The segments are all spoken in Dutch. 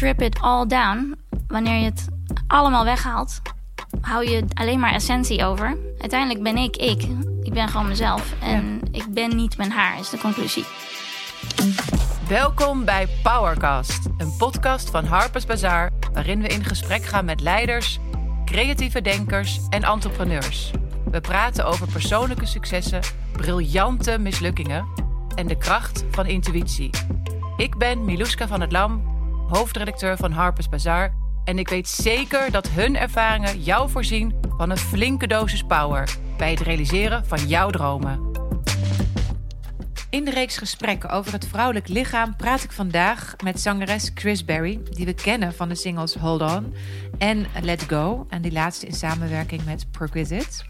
strip it all down, wanneer je het allemaal weghaalt, hou je alleen maar essentie over. Uiteindelijk ben ik ik. Ik ben gewoon mezelf. En ik ben niet mijn haar, is de conclusie. Welkom bij Powercast, een podcast van Harper's Bazaar, waarin we in gesprek gaan met leiders, creatieve denkers en entrepreneurs. We praten over persoonlijke successen, briljante mislukkingen en de kracht van intuïtie. Ik ben Miluska van het Lam, hoofdredacteur van Harper's Bazaar. En ik weet zeker dat hun ervaringen jou voorzien van een flinke dosis power bij het realiseren van jouw dromen. In de reeks gesprekken over het vrouwelijk lichaam praat ik vandaag met zangeres Chris Berry, die we kennen van de singles Hold On en Let Go, en die laatste in samenwerking met Perquisite.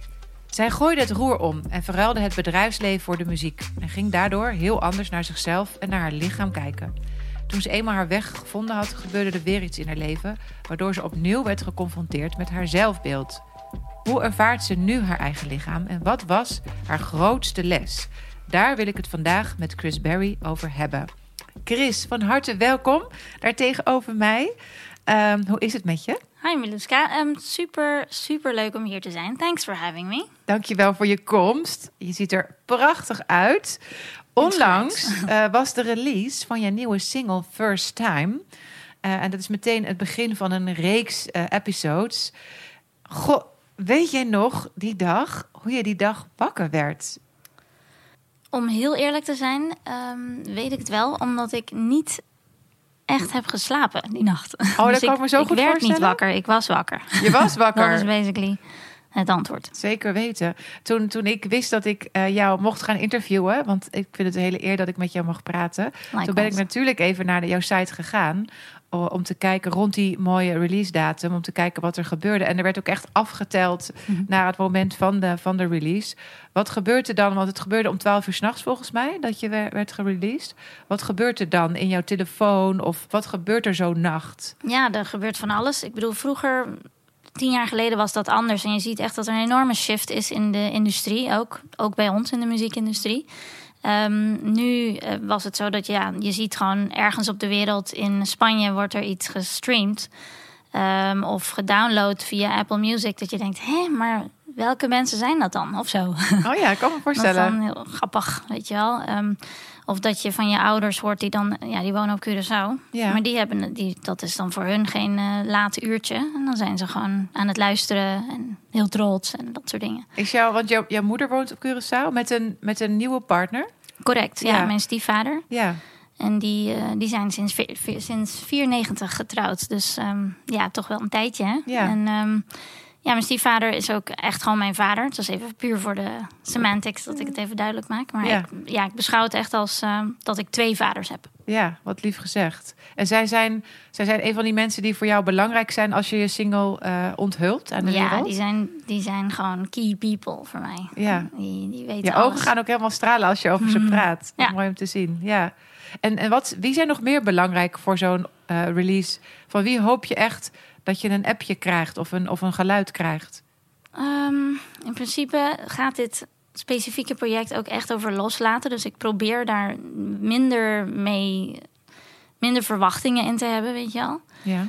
Zij gooide het roer om en verruilde het bedrijfsleven voor de muziek en ging daardoor heel anders naar zichzelf en naar haar lichaam kijken. Toen ze eenmaal haar weg gevonden had, gebeurde er weer iets in haar leven, waardoor ze opnieuw werd geconfronteerd met haar zelfbeeld. Hoe ervaart ze nu haar eigen lichaam en wat was haar grootste les? Daar wil ik het vandaag met Chris Berry over hebben. Chris, van harte welkom daar tegenover mij. Um, hoe is het met je? Hi Miluska, um, super, super leuk om hier te zijn. Thanks for having me. Dankjewel voor je komst. Je ziet er prachtig uit. Onlangs uh, was de release van je nieuwe single First Time. Uh, en dat is meteen het begin van een reeks uh, episodes. Goh, weet jij nog die dag, hoe je die dag wakker werd? Om heel eerlijk te zijn, um, weet ik het wel, omdat ik niet echt heb geslapen die nacht. Oh, dat dus kan ik me zo ik, goed ik werd voorstellen. niet wakker, ik was wakker. Je was wakker. dat is basically het antwoord. Zeker weten. Toen, toen ik wist dat ik uh, jou mocht gaan interviewen, want ik vind het een hele eer dat ik met jou mag praten. Likewise. Toen ben ik natuurlijk even naar de, jouw site gegaan om te kijken rond die mooie release datum, om te kijken wat er gebeurde. En er werd ook echt afgeteld mm -hmm. naar het moment van de, van de release. Wat gebeurt er dan? Want het gebeurde om 12 uur s'nachts volgens mij dat je werd gereleased. Wat gebeurt er dan in jouw telefoon of wat gebeurt er zo nacht? Ja, er gebeurt van alles. Ik bedoel, vroeger tien jaar geleden was dat anders. En je ziet echt dat er een enorme shift is in de industrie. Ook, ook bij ons in de muziekindustrie. Um, nu uh, was het zo dat ja, je ziet gewoon ergens op de wereld in Spanje wordt er iets gestreamd. Um, of gedownload via Apple Music. Dat je denkt, hé, maar welke mensen zijn dat dan? Of zo. Oh ja, ik kan me voorstellen. Dat is dan heel grappig, weet je wel. Um, of dat je van je ouders hoort die dan, ja, die wonen op Curaçao. Ja. Maar die hebben, die, dat is dan voor hun geen uh, late uurtje. En dan zijn ze gewoon aan het luisteren en heel trots en dat soort dingen. Is jou, want jou, jouw moeder woont op Curaçao met een, met een nieuwe partner? Correct, ja, ja. mijn stiefvader. Ja. En die, uh, die zijn sinds, sinds 94 getrouwd. Dus um, ja, toch wel een tijdje. Hè? Ja. En um, ja, mijn stiefvader is ook echt gewoon mijn vader. Het was even puur voor de semantics dat ik het even duidelijk maak. Maar Ja. Ik, ja, ik beschouw het echt als uh, dat ik twee vaders heb. Ja, wat lief gezegd. En zij zijn, zij zijn een van die mensen die voor jou belangrijk zijn als je je single uh, onthult aan de ja, wereld? die zijn, die zijn gewoon key people voor mij. Ja. Die, die weten Je alles. ogen gaan ook helemaal stralen als je over ze praat. Ja. Mooi om te zien. Ja. En, en wat, wie zijn nog meer belangrijk voor zo'n uh, release? Van wie hoop je echt dat je een appje krijgt of een, of een geluid krijgt? Um, in principe gaat dit specifieke project ook echt over loslaten. Dus ik probeer daar minder mee, minder verwachtingen in te hebben, weet je wel. Ja.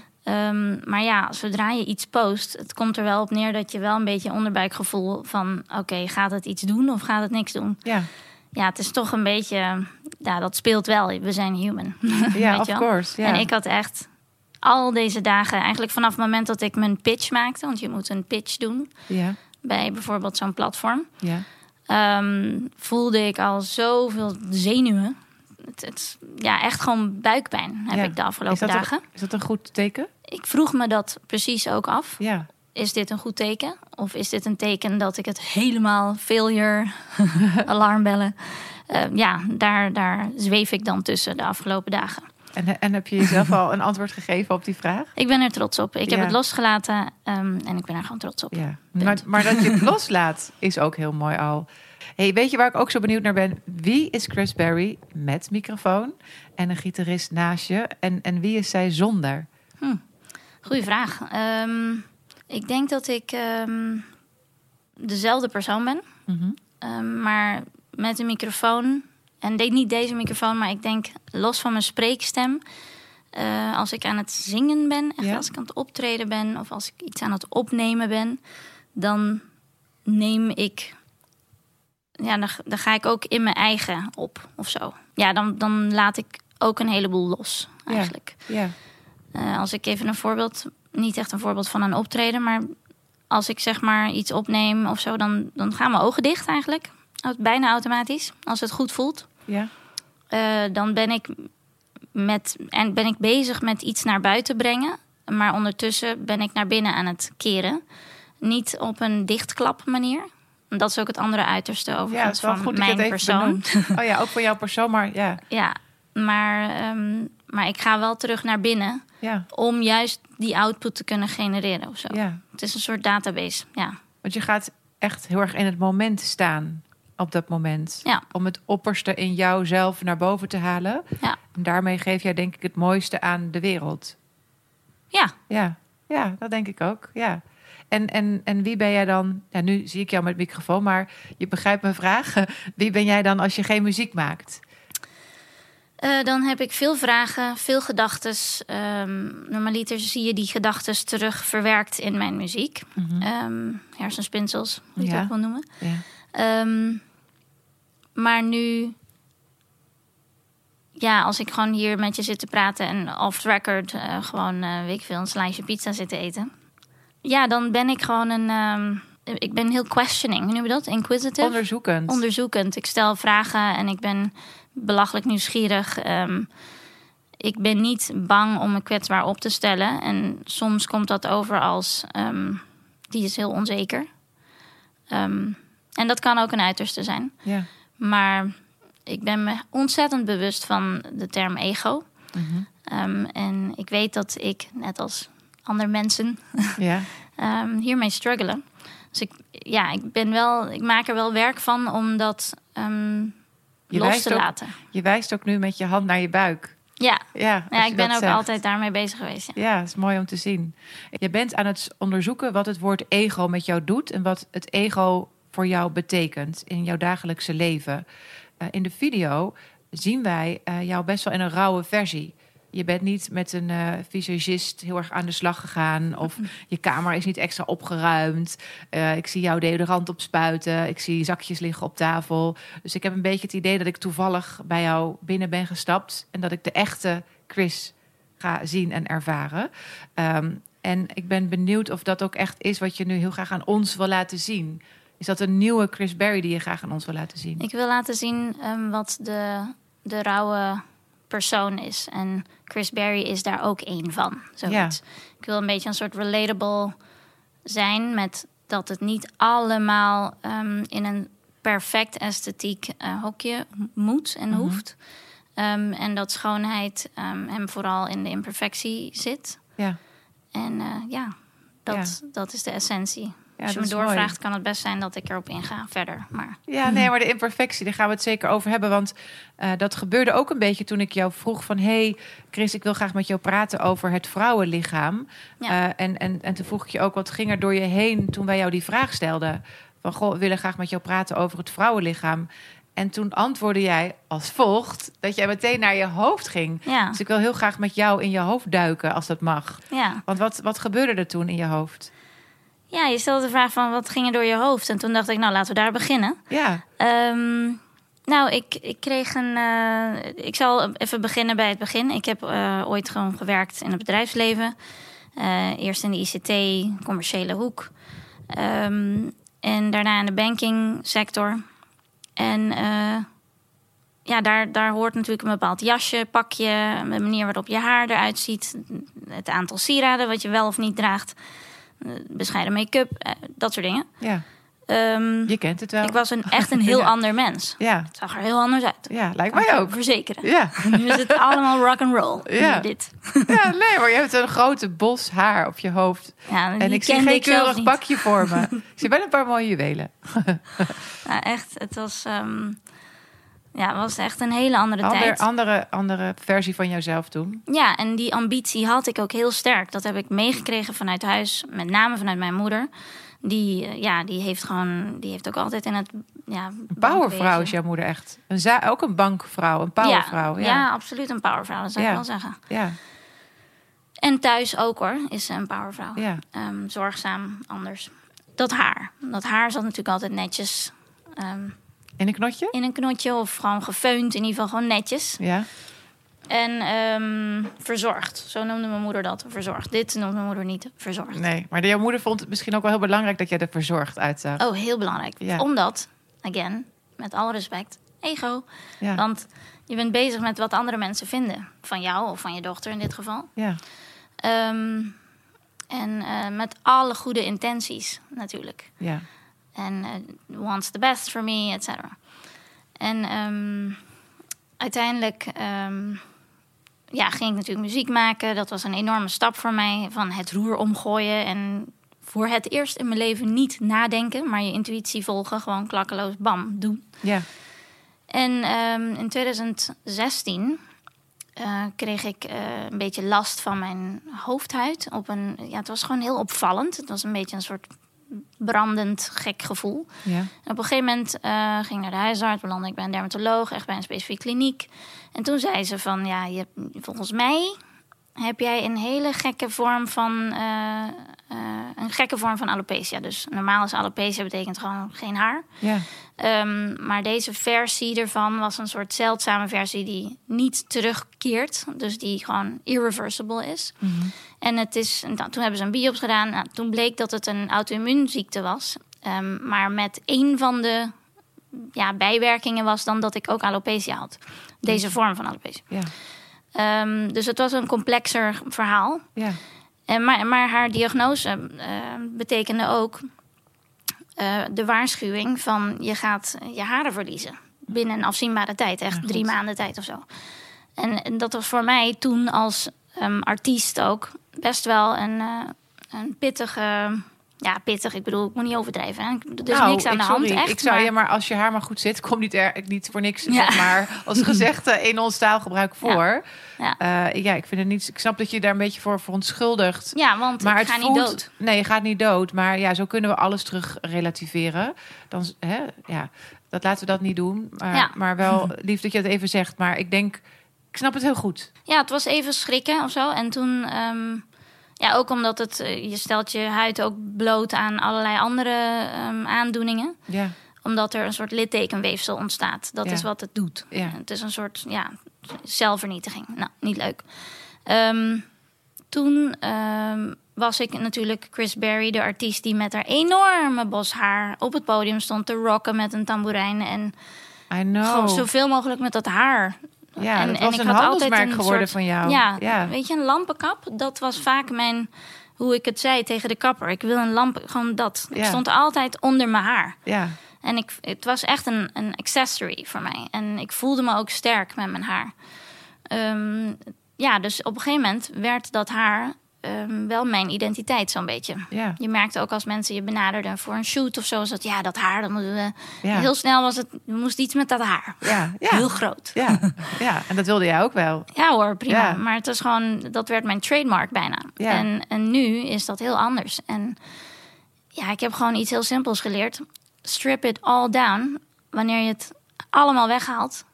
Um, maar ja, zodra je iets post, het komt er wel op neer dat je wel een beetje onderbuikgevoel van: oké, okay, gaat het iets doen of gaat het niks doen? Ja. Ja, het is toch een beetje, ja, dat speelt wel. We zijn human. Ja, of course. Ja. En ik had echt al deze dagen, eigenlijk vanaf het moment dat ik mijn pitch maakte, want je moet een pitch doen ja. bij bijvoorbeeld zo'n platform, ja. um, voelde ik al zoveel zenuwen. Het, het, ja, echt gewoon buikpijn heb ja. ik de afgelopen is dagen. Een, is dat een goed teken? Ik vroeg me dat precies ook af. Ja. Is dit een goed teken? Of is dit een teken dat ik het helemaal failure, alarmbellen? Uh, ja, daar, daar zweef ik dan tussen de afgelopen dagen. En, en heb je jezelf al een antwoord gegeven op die vraag? Ik ben er trots op. Ik Ja. heb het losgelaten um, en ik ben er gewoon trots op. Ja. Maar, maar dat je het loslaat is ook heel mooi al. Hey, weet je waar ik ook zo benieuwd naar ben? Wie is Chris Berry met microfoon en een gitarist naast je? En, en wie is zij zonder? Hm. Goeie vraag. Um, ik denk dat ik um, dezelfde persoon ben. Mm -hmm. um, maar met een microfoon. En de, niet deze microfoon, maar ik denk los van mijn spreekstem. Eh, als ik aan het zingen ben, echt Ja. als ik aan het optreden ben of als ik iets aan het opnemen ben, dan neem ik. Ja, dan, dan ga ik ook in mijn eigen op of zo. Ja, dan, dan laat ik ook een heleboel los Ja. eigenlijk. Ja. Eh, als ik even een voorbeeld, niet echt een voorbeeld van een optreden, maar als ik zeg maar iets opneem of zo, dan, dan gaan mijn ogen dicht eigenlijk. Bijna automatisch, als het goed voelt. Ja. Eh, dan ben ik, met, en ben ik bezig met iets naar buiten brengen. Maar ondertussen ben ik naar binnen aan het keren. Niet op een dichtklap manier. Dat is ook het andere uiterste overigens wel van mijn persoon. Oh ja, ook voor jouw persoon, maar ja. Ja, maar, ehm, maar ik ga wel terug naar binnen Ja, om juist die output te kunnen genereren of zo. ja. Het is een soort database, ja. Want je gaat echt heel erg in het moment staan op dat moment. Ja. Om het opperste in jouzelf naar boven te halen. Ja. En daarmee geef jij denk ik het mooiste aan de wereld. Ja, Ja, ja dat denk ik ook. Ja. En, en, en wie ben jij dan? Ja, nu zie ik jou met microfoon, maar je begrijpt mijn vraag. Wie ben jij dan als je geen muziek maakt? Eh, dan heb ik veel vragen, veel gedachten. normaliter zie je die gedachten terug verwerkt in mijn muziek. Ehm, hersenspinsels, hoe je Ja. het ook wil noemen. Ja. Ehm, maar nu, ja, als ik gewoon hier met je zit te praten en off the record eh, gewoon, eh, weet ik veel, een slice pizza zit te eten. Ja, dan ben ik gewoon een, ehm, ik ben heel questioning, hoe noem je dat? Inquisitive? Onderzoekend. onderzoekend. Ik stel vragen en ik ben belachelijk nieuwsgierig. Ehm, ik ben niet bang om me kwetsbaar op te stellen. En soms komt dat over als ehm, die is heel onzeker. En dat kan ook een uiterste zijn. Ja. Maar ik ben me ontzettend bewust van de term ego. Mhm. Ehm, en ik weet dat ik, net als andere mensen, ja. ehm, hiermee struggelen. Dus ik, ja, ik, ben wel, ik maak er wel werk van om dat ehm, Je los te ook- laten. Je wijst ook nu met je hand naar je buik. Ja, Ja, ja ik ben ook zegt. altijd daarmee bezig geweest. Ja. Ja, is mooi om te zien. Je bent aan het onderzoeken wat het woord ego met jou doet en wat het ego voor jou betekent in jouw dagelijkse leven. Eh, in de video zien wij eh, jou best wel in een rauwe versie. Je bent niet met een eh visagist heel erg aan de slag gegaan. Of je kamer is niet extra opgeruimd. Ik zie jouw deodorant opspuiten. Ik zie zakjes liggen op tafel. Dus ik heb een beetje het idee dat ik toevallig bij jou binnen ben gestapt. En dat ik de echte Chris ga zien en ervaren. Ehm, en ik ben benieuwd of dat ook echt is wat je nu heel graag aan ons wil laten zien. Is dat een nieuwe Chris Berry die je graag aan ons wil laten zien? Ik wil laten zien ehm, wat de, de rauwe persoon is. En Chris Berry is daar ook één van. Zoiets. Ik wil een beetje een soort relatable zijn met dat het niet allemaal ehm, in een perfect esthetiek eh, hokje moet en Mhm. hoeft. Ehm, en dat schoonheid hem vooral in de imperfectie zit. Ja, En eh, ja, dat, dat is de essentie. Ja Als je me mooi. doorvraagt, kan het best zijn dat ik erop inga verder. Maar Ja, nee, maar de imperfectie, daar gaan we het zeker over hebben. Want eh, dat gebeurde ook een beetje toen ik jou vroeg van... hey Chris, ik wil graag met jou praten over het vrouwenlichaam. Ja. Eh, en, en, en toen vroeg ik je ook, wat ging er door je heen toen wij jou die vraag stelden? Van, goh, we willen graag met jou praten over het vrouwenlichaam. En toen antwoordde jij als volgt dat jij meteen naar je hoofd ging. ja, Dus ik wil heel graag met jou in je hoofd duiken, als dat mag. ja. Want wat, wat gebeurde er toen in je hoofd? Ja, je stelde de vraag van wat ging er door je hoofd? En toen dacht ik, nou laten we daar beginnen. Ja, Ehm, nou, ik, ik kreeg een. eh, ik zal even beginnen bij het begin. Ik heb eh, ooit gewoon gewerkt in het bedrijfsleven. Eh, eerst in de ICT, commerciële hoek. Ehm, en daarna in de bankingsector. En ja, daar, daar hoort natuurlijk een bepaald jasje, pakje, de manier waarop je haar eruit ziet, het aantal sieraden wat je wel of niet draagt, bescheiden make-up, eh, dat soort dingen. ja, Ehm, je kent het wel. ik was een, echt een heel Ja. ander mens. Ja, Het zag er heel anders uit. ja lijkt mij ook. Verzekeren. Ja. Nu is het allemaal rock and roll. Ja. Dit. ja, nee, maar je hebt een grote bos haar op je hoofd. Ja, En ik zie geen ik keurig pakje voor me. ik zie wel een paar mooie juwelen. Nou, echt, het was, ehm, ja, het was echt een hele andere Ander, tijd. andere, andere versie van jouzelf toen. Ja, en die ambitie had ik ook heel sterk. Dat heb ik meegekregen vanuit huis, met name vanuit mijn moeder. Die, eh, ja, die heeft gewoon, die heeft ook altijd in het, ja, Een powervrouw is jouw moeder echt. Een ook een bankvrouw, een powervrouw. Ja, Ja, ja. absoluut een powervrouw, dat zou Ja. ik wel zeggen. ja. En thuis ook hoor, is ze een powervrouw. Ja. Ehm, zorgzaam, anders. Dat haar. Dat haar zat natuurlijk altijd netjes ehm, In een knotje? in een knotje of gewoon gefeund. In ieder geval gewoon netjes. Ja. En ehm, verzorgd. Zo noemde mijn moeder dat. Verzorgd. Dit noemde mijn moeder niet. Verzorgd. Nee, maar jouw moeder vond het misschien ook wel heel belangrijk dat jij er verzorgd uitzag. Oh, heel belangrijk. Ja. Omdat, again, met alle respect, ego. Ja. Want je bent bezig met wat andere mensen vinden. Van jou of van je dochter in dit geval. Ja. Ehm, en eh, met alle goede intenties natuurlijk. Ja. En eh, wants the best for me, et cetera. En ehm, uiteindelijk ehm, ja, ging ik natuurlijk muziek maken. Dat was een enorme stap voor mij. Van het roer omgooien en voor het eerst in mijn leven niet nadenken, maar je intuïtie volgen. Gewoon klakkeloos, bam, doen. Ja. En ehm, in 2016 eh, kreeg ik eh, een beetje last van mijn hoofdhuid. Op een, ja, het was gewoon heel opvallend. Het was een beetje een soort brandend gek gevoel. Ja. Op een gegeven moment eh, ging ik naar de huisarts, belandde ik bij een dermatoloog, echt bij een specifieke kliniek. En toen zei ze van, ja, je, volgens mij heb jij een hele gekke vorm van, eh, eh, een gekke vorm van alopecia. Dus normaal is alopecia betekent gewoon geen haar. Ja. Ehm, maar deze versie ervan was een soort zeldzame versie die niet terugkeert. Dus die gewoon irreversible is. En het is, toen hebben ze een biops gedaan. Nou, toen bleek dat het een auto-immuunziekte was. Ehm, maar met één van de ja, bijwerkingen was dan dat ik ook alopecia had. Deze vorm van alopecia. Ja. Ehm, dus het was een complexer verhaal. Ja. En maar, maar haar diagnose eh, betekende ook eh, de waarschuwing van je gaat je haren verliezen. Binnen een afzienbare tijd, echt Ja, drie maanden tijd of zo. En, en dat was voor mij toen als ehm, artiest ook best wel een, eh, een pittige... Ja, pittig. Ik bedoel, ik moet niet overdrijven. Hè? Er is Nou, niks aan ik, de sorry, hand, echt. Ik zou maar- je maar als je haar maar goed zit, kom niet er niet voor niks Ja. zeg maar als gezegde in ons taalgebruik voor. Ja. Eh, ja, ik vind het niet. Ik snap dat je daar een beetje voor verontschuldigt. Ja, want Maar ik het ga voelt, niet dood. Nee, je gaat niet dood. Maar ja, zo kunnen we alles terug relativeren. Dan, hè, ja, dat laten we dat niet doen. Maar, maar wel lief dat je het even zegt. Maar ik denk, ik snap het heel goed. Ja, het was even schrikken of zo. En toen, ehm, ja, ook omdat het, eh, je stelt je huid ook bloot aan allerlei andere ehm, aandoeningen. Ja, Omdat er een soort littekenweefsel ontstaat. Dat Ja. is wat het doet. Ja. Het is een soort, ja, zelfvernietiging. Nou, niet leuk. Ehm, toen ehm, was ik natuurlijk Chris Berry, de artiest die met haar enorme bos haar op het podium stond te rocken met een tamboerijn. En I know. gewoon zoveel mogelijk met dat haar. Ja, en- dat en was ik had altijd handelsmerk een geworden soort- van jou. Ja, ja. weet je, een lampenkap, dat was vaak mijn, hoe ik het zei tegen de kapper. Ik wil een lamp, gewoon dat. Ik stond altijd onder mijn haar. ja. En ik, het was echt een, een accessory voor mij. En ik voelde me ook sterk met mijn haar. Ehm, ja, dus op een gegeven moment werd dat haar ehm, wel mijn identiteit zo'n beetje. ja. Je merkte ook als mensen je benaderden voor een shoot of zo, was dat ja, dat haar, dan moeten we. Ja. Heel snel was het, moest iets met dat haar. Ja, ja. Heel groot. Ja, ja, en dat wilde jij ook wel. Ja hoor, prima. Maar het was gewoon, dat werd mijn trademark bijna. En, en nu is dat heel anders. En ja, ik heb gewoon iets heel simpels geleerd. Strip it all down. Wanneer je het allemaal weghaalt,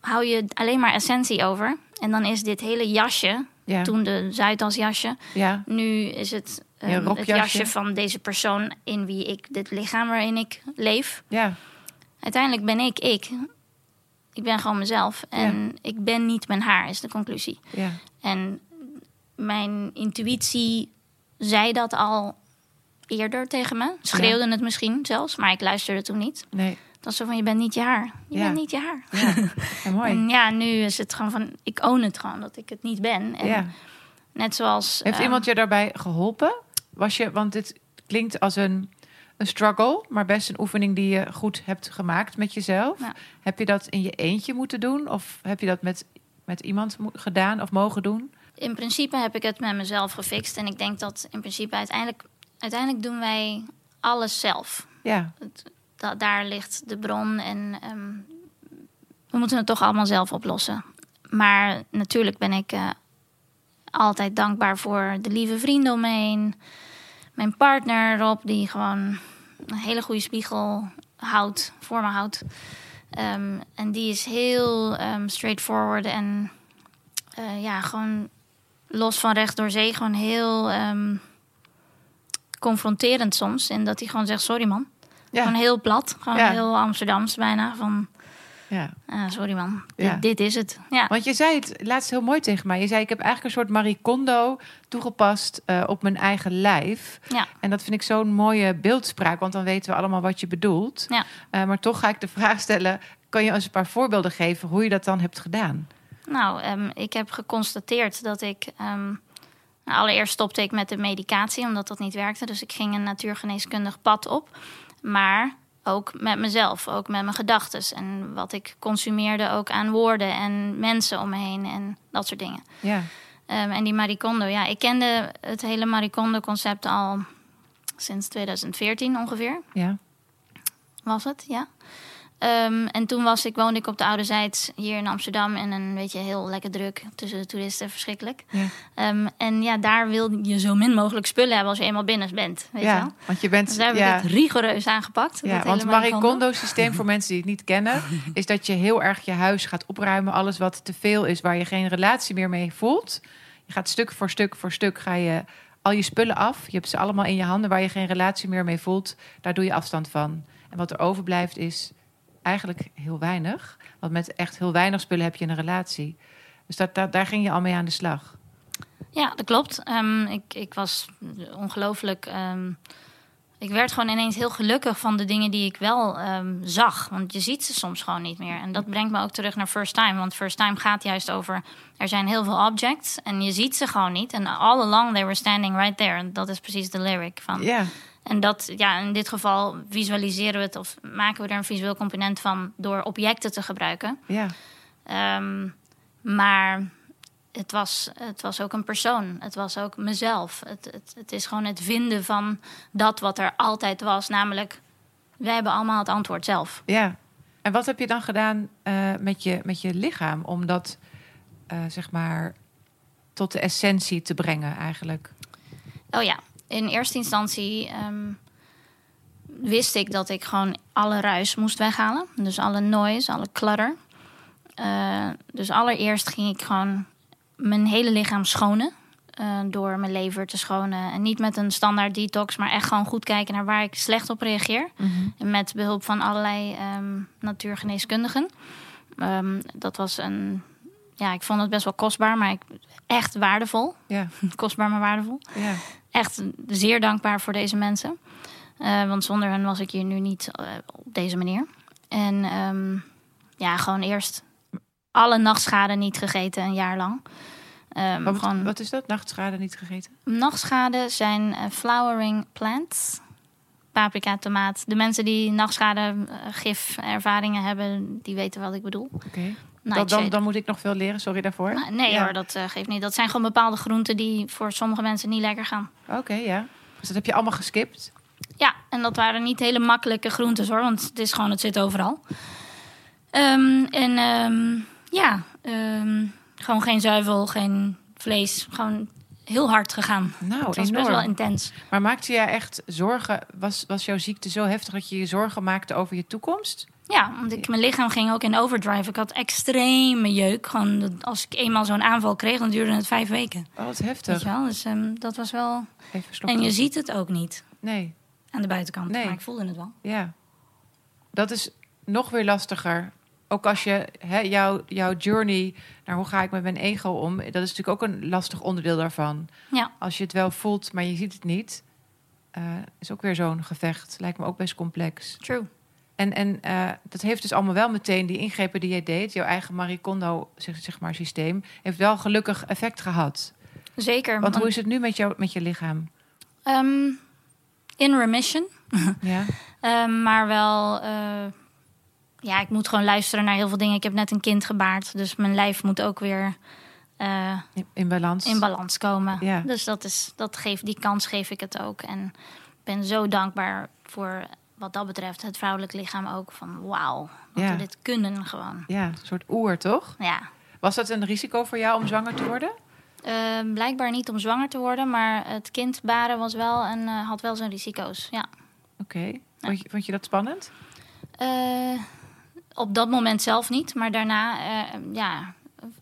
hou je alleen maar essentie over. En dan is dit hele jasje, Ja, toen de Zuidas jasje, ja, nu is het, ehm, het jasje van deze persoon in wie ik, dit lichaam waarin ik leef. ja, Uiteindelijk ben ik ik. Ik ben gewoon mezelf. En ik ben niet mijn haar, is de conclusie. ja. En mijn intuïtie zei dat al eerder tegen me. Schreeuwde het misschien zelfs, maar ik luisterde toen niet. Nee, Dat was zo van, je bent niet je haar. Je Ja. bent niet je haar. ja. Ja, mooi. En ja, nu is het gewoon van, ik own het gewoon, dat ik het niet ben. En Ja. net zoals... Heeft ehm, iemand je daarbij geholpen? Was je, want dit klinkt als een, een struggle, maar best een oefening die je goed hebt gemaakt met jezelf. Ja. Heb je dat in je eentje moeten doen? Of heb je dat met, met iemand gedaan of mogen doen? In principe heb ik het met mezelf gefixt. En ik denk dat in principe uiteindelijk... Uiteindelijk doen wij alles zelf. Ja, Da- daar ligt de bron en ehm, we moeten het toch allemaal zelf oplossen. Maar natuurlijk ben ik eh, altijd dankbaar voor de lieve vrienden om me heen. Mijn partner Rob, die gewoon een hele goede spiegel houdt, voor me houdt. Ehm, en die is heel ehm, straightforward en eh, ja, gewoon los van recht door zee gewoon heel confronterend soms. En dat hij gewoon zegt, sorry man. Ja. Gewoon heel plat. Gewoon Ja. heel Amsterdams bijna. Van, Ja. ah, sorry man, Ja. dit, dit is het. Ja. Want je zei het laatst heel mooi tegen mij. Je zei, ik heb eigenlijk een soort Marie Kondo toegepast eh, op mijn eigen lijf. Ja. En dat vind ik zo'n mooie beeldspraak, want dan weten we allemaal wat je bedoelt. Ja. Eh, maar toch ga ik de vraag stellen, kan je eens een paar voorbeelden geven hoe je dat dan hebt gedaan? Nou, ehm, ik heb geconstateerd dat ik. ehm, nou, allereerst stopte ik met de medicatie, omdat dat niet werkte. Dus ik ging een natuurgeneeskundig pad op. Maar ook met mezelf, ook met mijn gedachten. En wat ik consumeerde ook aan woorden en mensen om me heen en dat soort dingen. Ja, Ehm, en die Marie Kondo, ja, ik kende het hele Marie Kondo-concept al sinds 2014 ongeveer ja, was het, ja. Ehm, en toen was ik, woonde ik op de Oude Zijds hier in Amsterdam. En een beetje heel lekker druk tussen de toeristen, verschrikkelijk. ja. Ehm, en ja, daar wil je zo min mogelijk spullen hebben als je eenmaal binnen bent. Weet je ja wel? want je bent... Dus daar heb ja. ik het rigoureus aangepakt. Ja, want hele Marie Kondo. Kondo systeem voor mensen die het niet kennen, is dat je heel erg je huis gaat opruimen. Alles wat te veel is, waar je geen relatie meer mee voelt. Je gaat stuk voor stuk voor stuk ga je al je spullen af. Je hebt ze allemaal in je handen waar je geen relatie meer mee voelt. Daar doe je afstand van. En wat er overblijft is eigenlijk heel weinig. Want met echt heel weinig spullen heb je een relatie. Dus dat, dat, daar ging je al mee aan de slag. Ja, dat klopt. Ehm, ik, ik was ongelooflijk. ehm, ik werd gewoon ineens heel gelukkig van de dingen die ik wel ehm, zag. Want je ziet ze soms gewoon niet meer. En dat brengt me ook terug naar First Time. Want First Time gaat juist over. Er zijn heel veel objects en je ziet ze gewoon niet. En all along they were standing right there. En dat is precies de lyric van. Ja, En dat, ja, in dit geval visualiseren we het of maken we er een visueel component van door objecten te gebruiken. ja, Ehm, maar het was, het was ook een persoon. Het was ook mezelf. Het, het, het is gewoon het vinden van dat wat er altijd was. Namelijk, wij hebben allemaal het antwoord zelf. ja. En wat heb je dan gedaan eh, met, je, met je lichaam om dat, eh, zeg maar, tot de essentie te brengen eigenlijk? Oh ja, in eerste instantie ehm, wist ik dat ik gewoon alle ruis moest weghalen. Dus alle noise, alle clutter. Eh, dus allereerst ging ik gewoon mijn hele lichaam schonen. eh, door mijn lever te schonen. En niet met een standaard detox, maar echt gewoon goed kijken naar waar ik slecht op reageer. En met behulp van allerlei ehm, natuurgeneeskundigen. Ehm, dat was een. Ja, ik vond het best wel kostbaar, maar ik, echt waardevol. Ja, Kostbaar, maar waardevol ja, echt zeer dankbaar voor deze mensen. Eh, want zonder hen was ik hier nu niet eh, op deze manier. En ehm, ja, gewoon eerst alle nachtschade niet gegeten een jaar lang. Ehm, wat, gewoon, wat is dat? Nachtschade niet gegeten? Nachtschade zijn eh, flowering plants. Paprika, tomaat. De mensen die nachtschade, gif, ervaringen hebben, die weten wat ik bedoel. Oké. Dan, dan, dan moet ik nog veel leren, sorry daarvoor. Nee Ja. hoor, dat eh, geeft niet. Dat zijn gewoon bepaalde groenten die voor sommige mensen niet lekker gaan. Oké, ja. Dus dat heb je allemaal geskipt? Ja, en dat waren niet hele makkelijke groentes hoor, want het is gewoon, het zit overal. Ehm, en ehm, ja, ehm, gewoon geen zuivel, geen vlees, gewoon heel hard gegaan. Nou, het was enorm. best wel intens. Maar maakte jij echt zorgen? Was, was jouw ziekte zo heftig dat je je zorgen maakte over je toekomst? Ja, want ik, mijn lichaam ging ook in overdrive. Ik had extreme jeuk. Gewoon dat als ik eenmaal zo'n aanval kreeg, dan duurde het vijf weken. Oh, wat Weet heftig. je wel? Dus ehm, dat was wel. Even. En je ziet het ook niet Nee, aan de buitenkant. Nee. Maar ik voelde het wel. ja. Dat is nog weer lastiger. Ook als je hè, jouw, jouw journey naar hoe ga ik met mijn ego om, dat is natuurlijk ook een lastig onderdeel daarvan. Ja. Als je het wel voelt, maar je ziet het niet, eh, is ook weer zo'n gevecht. Lijkt me ook best complex. True. En, en eh, dat heeft dus allemaal wel meteen die ingrepen die jij deed, jouw eigen Marie Kondo zeg, zeg maar, systeem, heeft wel gelukkig effect gehad. Zeker. Want hoe is het nu met, jou, met je lichaam? Ehm, in remission. Ja, Ehm, maar wel, eh, ja, ik moet gewoon luisteren naar heel veel dingen. Ik heb net een kind gebaard, dus mijn lijf moet ook weer eh, in, in balans. in balans komen. Ja. Dus dat is, dat geeft, die kans geef ik het ook. En ik ben zo dankbaar voor wat dat betreft het vrouwelijk lichaam ook. Van wauw, dat Ja. we dit kunnen gewoon. Ja, een soort oer, toch? Ja, Was dat een risico voor jou om zwanger te worden? Ehm, blijkbaar niet om zwanger te worden, maar het kind baren was wel en eh, had wel zijn risico's. Ja. Oké. Vond, je, vond je dat spannend? Eh, op dat moment zelf niet, maar daarna eh, ja,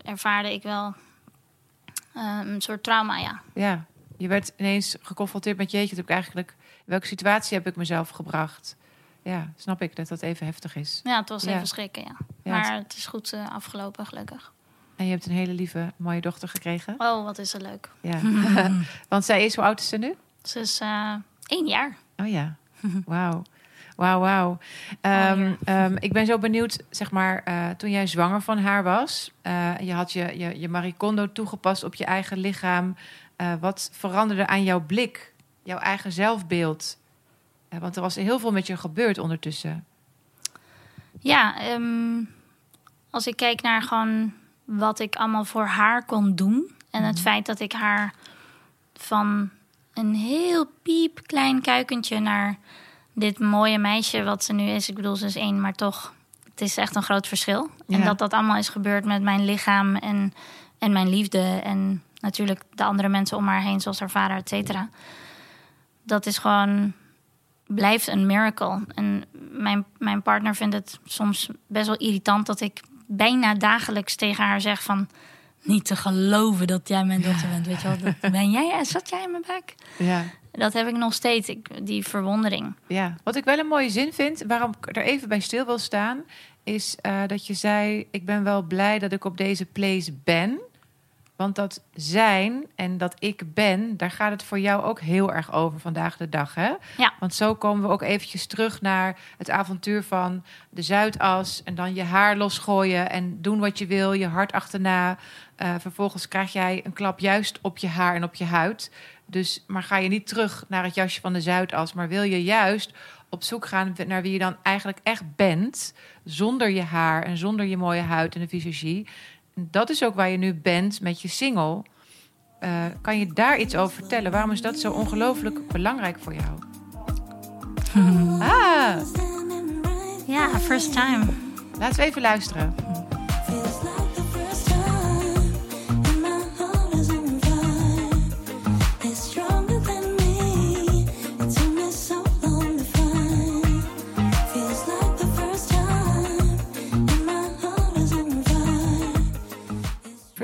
ervaarde ik wel Eh, een soort trauma, ja. Ja, je werd ineens geconfronteerd met jeetje, heb ik eigenlijk, in welke situatie heb ik mezelf gebracht? Ja, snap ik dat dat even heftig is. Ja, het was Ja. even schrikken, ja. Ja, maar het- is goed eh, afgelopen, gelukkig. En je hebt een hele lieve, mooie dochter gekregen. Oh, wat is er leuk. Ja, want zij is, hoe oud is ze nu? Ze is eh één jaar. Oh ja, wauw. Wauw, wauw. Ehm, ehm, ik ben zo benieuwd, zeg maar, eh, toen jij zwanger van haar was, je had je, je, je Marie Kondo toegepast op je eigen lichaam. Eh, wat veranderde aan jouw blik, jouw eigen zelfbeeld? Eh, want er was heel veel met je gebeurd ondertussen. Ja, ehm, als ik kijk naar gewoon wat ik allemaal voor haar kon doen. En het feit dat ik haar van een heel piep klein kuikentje naar dit mooie meisje wat ze nu is. Ik bedoel, ze is één, maar toch, het is echt een groot verschil. En dat dat allemaal is gebeurd met mijn lichaam en, en mijn liefde. En natuurlijk de andere mensen om haar heen, zoals haar vader, et cetera. Dat is gewoon blijft een miracle. En mijn, mijn partner vindt het soms best wel irritant dat ik bijna dagelijks tegen haar zeg van... Niet te geloven dat jij mijn dochter bent, weet je wel. Dat ben jij, zat jij in mijn buik? Ja. Dat heb ik nog steeds, ik, die verwondering. Ja, wat ik wel een mooie zin vind, waarom ik er even bij stil wil staan, is eh, dat je zei: Ik ben wel blij dat ik op deze place ben. Want dat zijn en dat ik ben, daar gaat het voor jou ook heel erg over vandaag de dag. Hè? Ja. Want zo komen we ook eventjes terug naar het avontuur van de Zuidas. En dan je haar losgooien en doen wat je wil, je hart achterna. Eh, vervolgens krijg jij een klap juist op je haar en op je huid. Dus, maar ga je niet terug naar het jasje van de Zuidas, maar wil je juist op zoek gaan naar wie je dan eigenlijk echt bent, zonder je haar en zonder je mooie huid en de visagie. En Dat is ook waar je nu bent met je single. Eh, kan je daar iets over vertellen? Waarom is dat zo ongelooflijk belangrijk voor jou? Ah, Ja, first time. laten we even luisteren.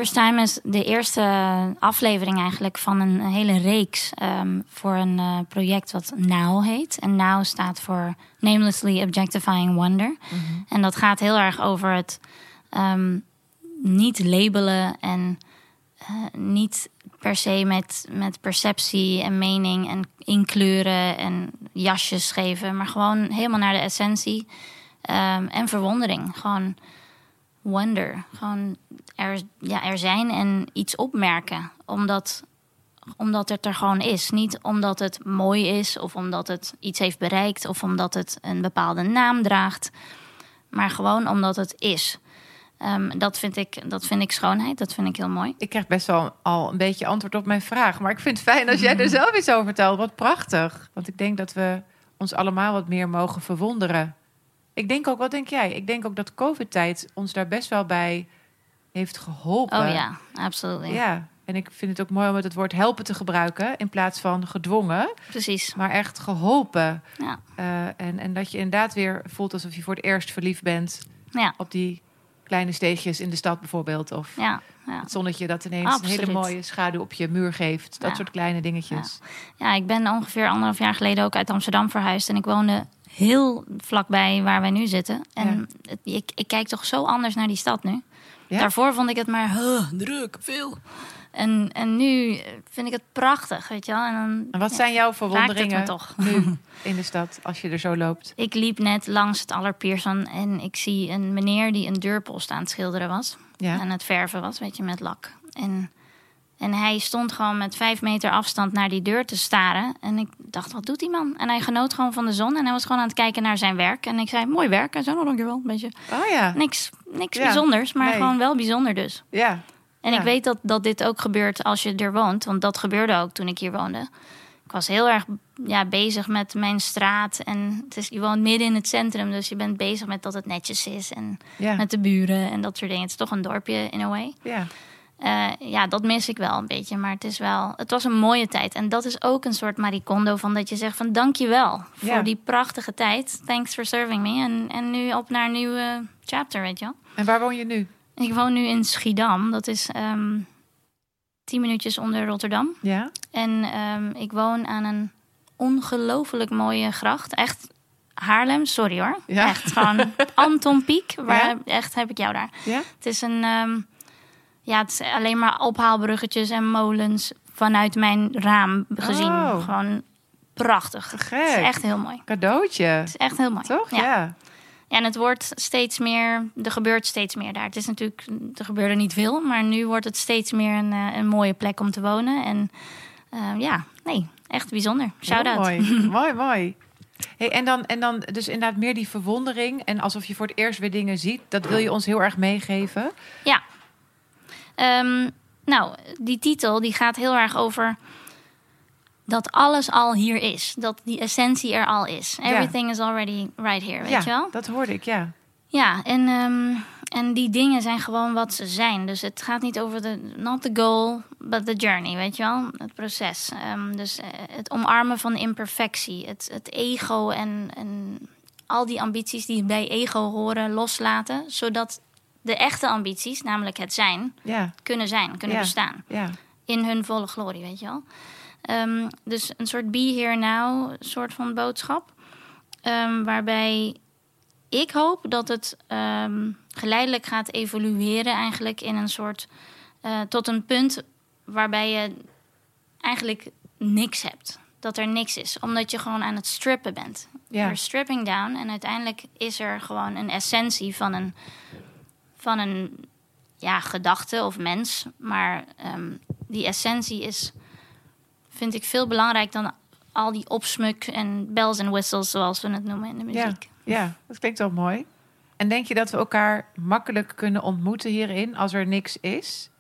First Time is de eerste aflevering eigenlijk van een hele reeks ehm, voor een eh, project wat Now heet. En Now staat voor Namelessly Objectifying Wonder. En dat gaat heel erg over het ehm, niet labelen en eh, niet per se met, met perceptie en mening en inkleuren en jasjes geven, maar gewoon helemaal naar de essentie ehm, en verwondering. Gewoon wonder. Gewoon er, ja, er zijn en iets opmerken. Omdat, omdat het er gewoon is. Niet omdat het mooi is of omdat het iets heeft bereikt of omdat het een bepaalde naam draagt. Maar gewoon omdat het is. Ehm, dat, vind ik, dat vind ik schoonheid. Dat vind ik heel mooi. Ik krijg best wel al een beetje antwoord op mijn vraag. Maar ik vind het fijn als jij er zelf iets over vertelt. Wat prachtig. Want ik denk dat we ons allemaal wat meer mogen verwonderen. Ik denk ook, wat denk jij? Ik denk ook dat COVID-tijd ons daar best wel bij heeft geholpen. Oh ja, absoluut. Ja, en ik vind het ook mooi om het woord helpen te gebruiken in plaats van gedwongen, Precies. maar echt geholpen. Ja. Eh, en, en dat je inderdaad weer voelt alsof je voor het eerst verliefd bent Ja, op die kleine steegjes in de stad bijvoorbeeld. Of ja, ja. het zonnetje dat ineens een hele mooie schaduw op je muur geeft. Dat Ja. soort kleine dingetjes. Ja, ik ben ongeveer anderhalf jaar geleden ook uit Amsterdam verhuisd. En ik woonde heel vlakbij waar wij nu zitten. En ik, ik kijk toch zo anders naar die stad nu. Ja? Daarvoor vond ik het maar huh, druk, veel. En, en nu vind ik het prachtig, weet je wel. En dan, En wat zijn jouw verwonderingen toch. nu in de stad als je er zo loopt? Ik liep net langs het Allerpierson en ik zie een meneer die een deurpost aan het schilderen was. Ja. En het verven was, weet je, met lak. En, en hij stond gewoon met vijf meter afstand naar die deur te staren. En ik dacht, wat doet die man? En hij genoot gewoon van de zon. En hij was gewoon aan het kijken naar zijn werk. En ik zei, mooi werk. En zo, nou, dankjewel. Een beetje Oh ja, niks, niks Ja, bijzonders, maar nee. gewoon wel bijzonder dus. ja. En Ja. ik weet dat, dat dit ook gebeurt als je er woont. Want dat gebeurde ook toen ik hier woonde. Ik was heel erg ja, bezig met mijn straat. En het is, je woont midden in het centrum. Dus je bent bezig met dat het netjes is. En Ja. met de buren en dat soort dingen. Het is toch een dorpje in a way. ja. Eh, ja, dat mis ik wel een beetje. Maar het is wel... Het was een mooie tijd. En dat is ook een soort maricondo van dat je zegt van... Dankjewel voor Ja. die prachtige tijd. Thanks for serving me. En, en nu op naar een nieuwe chapter, weet je wel. En waar woon je nu? Ik woon nu in Schiedam. Dat is ehm tien minuutjes onder Rotterdam. Ja? En ehm, ik woon aan een ongelooflijk mooie gracht. Echt Haarlem, sorry hoor. Ja. Echt gewoon Anton Pieck. Waar Ja? echt heb ik jou daar. Ja? Het is een, ehm, ja, het is alleen maar ophaalbruggetjes en molens vanuit mijn raam gezien. Oh. Gewoon prachtig. Het is echt heel mooi. Cadeautje. Het is echt heel mooi. Toch? Ja. Ja. En het wordt steeds meer, er gebeurt steeds meer daar. Het is natuurlijk, er gebeurde niet veel, maar nu wordt het steeds meer een, eh, een mooie plek om te wonen. En eh, ja, nee, echt bijzonder. Shout Heel out. Mooi, mooi, mooi. Hey, en, dan, en dan dus inderdaad meer die verwondering en alsof je voor het eerst weer dingen ziet. Dat wil je ons heel erg meegeven. Ja. Ehm, nou, die titel die gaat heel erg over dat alles al hier is. Dat die essentie er al is. Ja. Everything is already right here, weet ja, je wel? dat hoorde ik, ja. Ja, en, ehm, en die dingen zijn gewoon wat ze zijn. Dus het gaat niet over de, not the goal, but the journey, weet je wel? Het proces. Ehm, dus eh, het omarmen van imperfectie, het, het ego en, en al die ambities die bij ego horen loslaten. Zodat de echte ambities, namelijk het zijn, Ja, kunnen zijn, kunnen Ja. bestaan. ja. In hun volle glorie, weet je wel? Ehm, dus een soort be here now soort van boodschap. Ehm, waarbij ik hoop dat het ehm, geleidelijk gaat evolueren eigenlijk in een soort... eh, tot een punt waarbij je eigenlijk niks hebt. Dat er niks is, omdat je gewoon aan het strippen bent. Ja. You're stripping down en uiteindelijk is er gewoon een essentie van een, van een ja, gedachte of mens. Maar ehm, die essentie is, vind ik, veel belangrijk dan al die opsmuk en bells en whistles, zoals we het noemen in de muziek. ja, dat klinkt wel mooi. En denk je dat we elkaar makkelijk kunnen ontmoeten hierin als er niks is?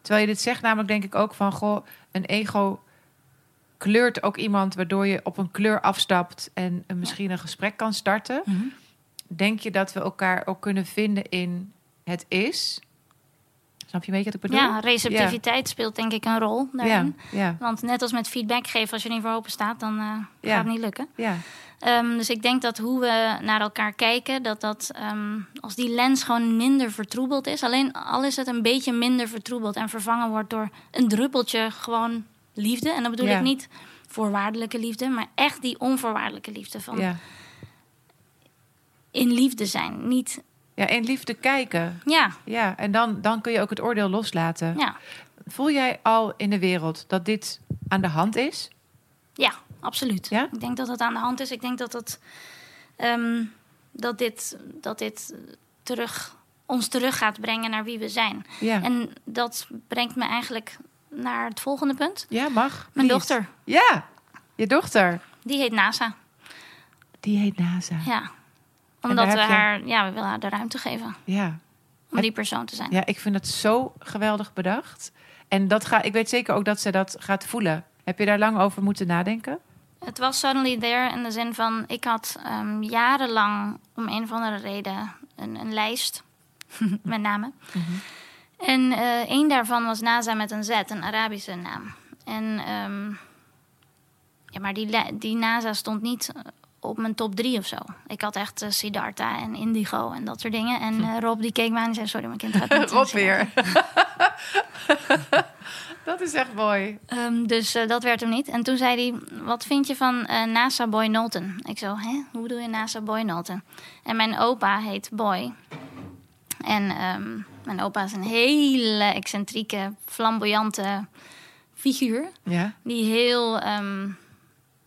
Terwijl je dit zegt, namelijk denk ik ook van, goh, een ego kleurt ook iemand waardoor je op een kleur afstapt en misschien een gesprek kan starten. Mhm. Denk je dat we elkaar ook kunnen vinden in het is? Snap je een beetje wat ik bedoel? Ja, receptiviteit speelt denk ik een rol daarin. ja, Want net als met feedback geven, als je er niet voor open staat, dan Ja. gaat het niet lukken. ja, Ehm, dus ik denk dat hoe we naar elkaar kijken, dat dat ehm, als die lens gewoon minder vertroebeld is, alleen al is het een beetje minder vertroebeld en vervangen wordt door een druppeltje gewoon liefde. En dan bedoel ik niet voorwaardelijke liefde, maar echt die onvoorwaardelijke liefde van ja. in liefde zijn. Niet, Ja, in liefde kijken. ja, Ja, en dan, dan kun je ook het oordeel loslaten. ja, Voel jij al in de wereld dat dit aan de hand is? ja, absoluut. Ja? Ik denk dat het aan de hand is. Ik denk dat het ehm, dat dit, dat dit terug, ons terug gaat brengen naar wie we zijn. Ja, En dat brengt me eigenlijk naar het volgende punt. ja mag. Mijn dochter, Ja, je dochter. die heet NASA. Die heet NASA. Ja. Omdat we je- haar, ja, we willen haar de ruimte geven Ja. om die persoon te zijn. ja, ik vind het zo geweldig bedacht. En dat ga, ik weet zeker ook dat ze dat gaat voelen. Heb je daar lang over moeten nadenken? Het was suddenly there in de zin van, ik had ehm, jarenlang om een of andere reden een, een lijst met namen. En eh één daarvan was NASA met een Z, een Arabische naam. En ehm, ja, maar die, die NASA stond niet op mijn top drie of zo. Ik had echt eh, Siddhartha en Indigo en dat soort dingen. En eh, Rob die keek me aan en zei, sorry, mijn kind gaat niet. Rob Siddhartha." weer. dat is echt mooi. Ehm, dus eh, dat werd hem niet. En toen zei hij, wat vind je van NASA Boy Knowlton? Ik zo, hè? Hoe bedoel je NASA Boy Knowlton? En mijn opa heet Boy. En ehm, mijn opa is een hele excentrieke, flamboyante figuur. Ja, Die heel, ehm,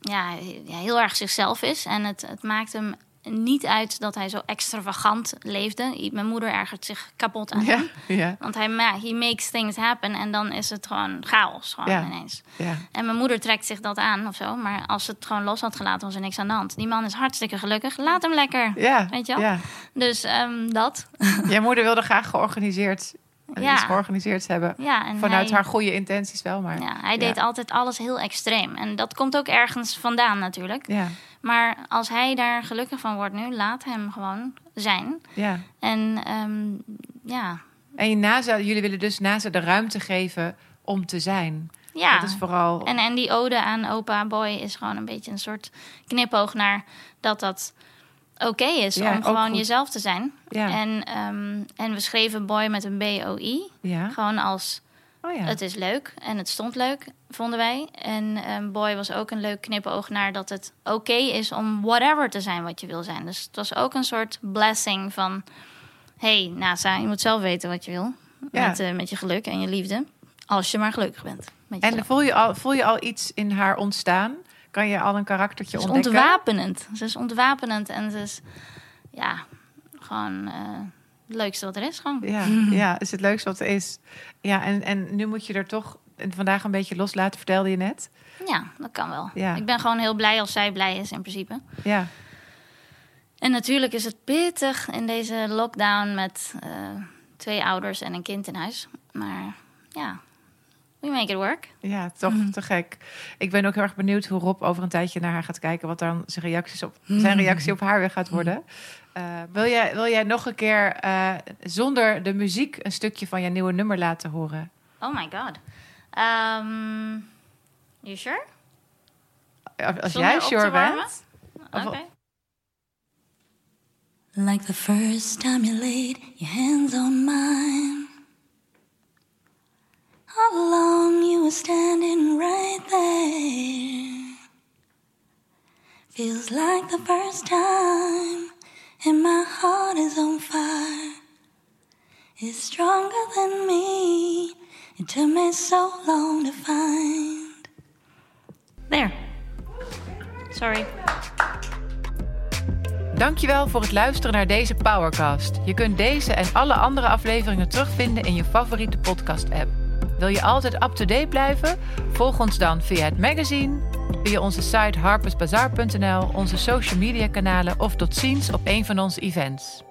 ja, ja, heel erg zichzelf is. En het, het maakt hem niet uit dat hij zo extravagant leefde. Mijn moeder ergert zich kapot aan ja, hem. ja, Want hij ma- he makes things happen en dan is het gewoon chaos gewoon Ja. ineens. ja. En mijn moeder trekt zich dat aan of zo. Maar als het gewoon los had gelaten, was er niks aan de hand. Die man is hartstikke gelukkig. Laat hem lekker. Ja, Weet je wel? ja. Dus ehm, dat. Jouw moeder wilde graag georganiseerd, Ja. iets georganiseerd hebben. Ja, en Vanuit hij, haar goede intenties wel, maar... Ja, hij deed altijd alles heel extreem. En dat komt ook ergens vandaan natuurlijk. Ja, Maar als hij daar gelukkig van wordt nu, laat hem gewoon zijn. ja. En ehm, ja, En je NASA, jullie willen dus NASA de ruimte geven om te zijn. ja. Dat is vooral... En, en die ode aan opa Boy is gewoon een beetje een soort knipoog naar dat dat oké is Ja, om gewoon goed. jezelf te zijn. ja, En, ehm, en we schreven Boy met een B-O-I. ja. Gewoon als Oh ja. Het is leuk en het stond leuk, vonden wij. En ehm, Boy was ook een leuk knipoog naar dat het oké is om whatever te zijn wat je wil zijn. Dus het was ook een soort blessing van... hey, NASA, je moet zelf weten wat je wil. Met, eh, met je geluk en je liefde. Als je maar gelukkig bent. En voel je, al, voel je al iets in haar ontstaan? Kan je al een karaktertje Ze is ontdekken? ontwapenend. Ze is ontwapenend en ze is... Ja, gewoon eh, het leukste wat er is. Gewoon. Ja, ja, is het leukste wat er is. Ja, en, en nu moet je er toch vandaag een beetje loslaten, vertelde je net. Ja, dat kan wel. Ja. Ik ben gewoon heel blij als zij blij is in principe. Ja, En natuurlijk is het pittig in deze lockdown met eh, twee ouders en een kind in huis. Maar ja, we make it work. ja toch te gek. Ik ben ook heel erg benieuwd hoe Rob over een tijdje naar haar gaat kijken. Wat dan zijn, reacties op, zijn reactie op haar weer gaat worden. Eh, wil, jij, wil jij nog een keer eh, zonder de muziek een stukje van je nieuwe nummer laten horen? Oh my god. Um, you sure? Als als Zonder jij sure bent. Oké. Like the first time you laid your hands on mine. All along you were standing right there. Feels like the first time, and my heart is on fire. It's stronger than me. It took me so long to find. There. Sorry. Dankjewel voor het luisteren naar deze Powercast. Je kunt deze en alle andere afleveringen terugvinden in je favoriete podcast-app. Wil je altijd up-to-date blijven? Volg ons dan via het magazine, via onze site harpersbazaar.nl, onze social media kanalen of tot ziens op een van onze events.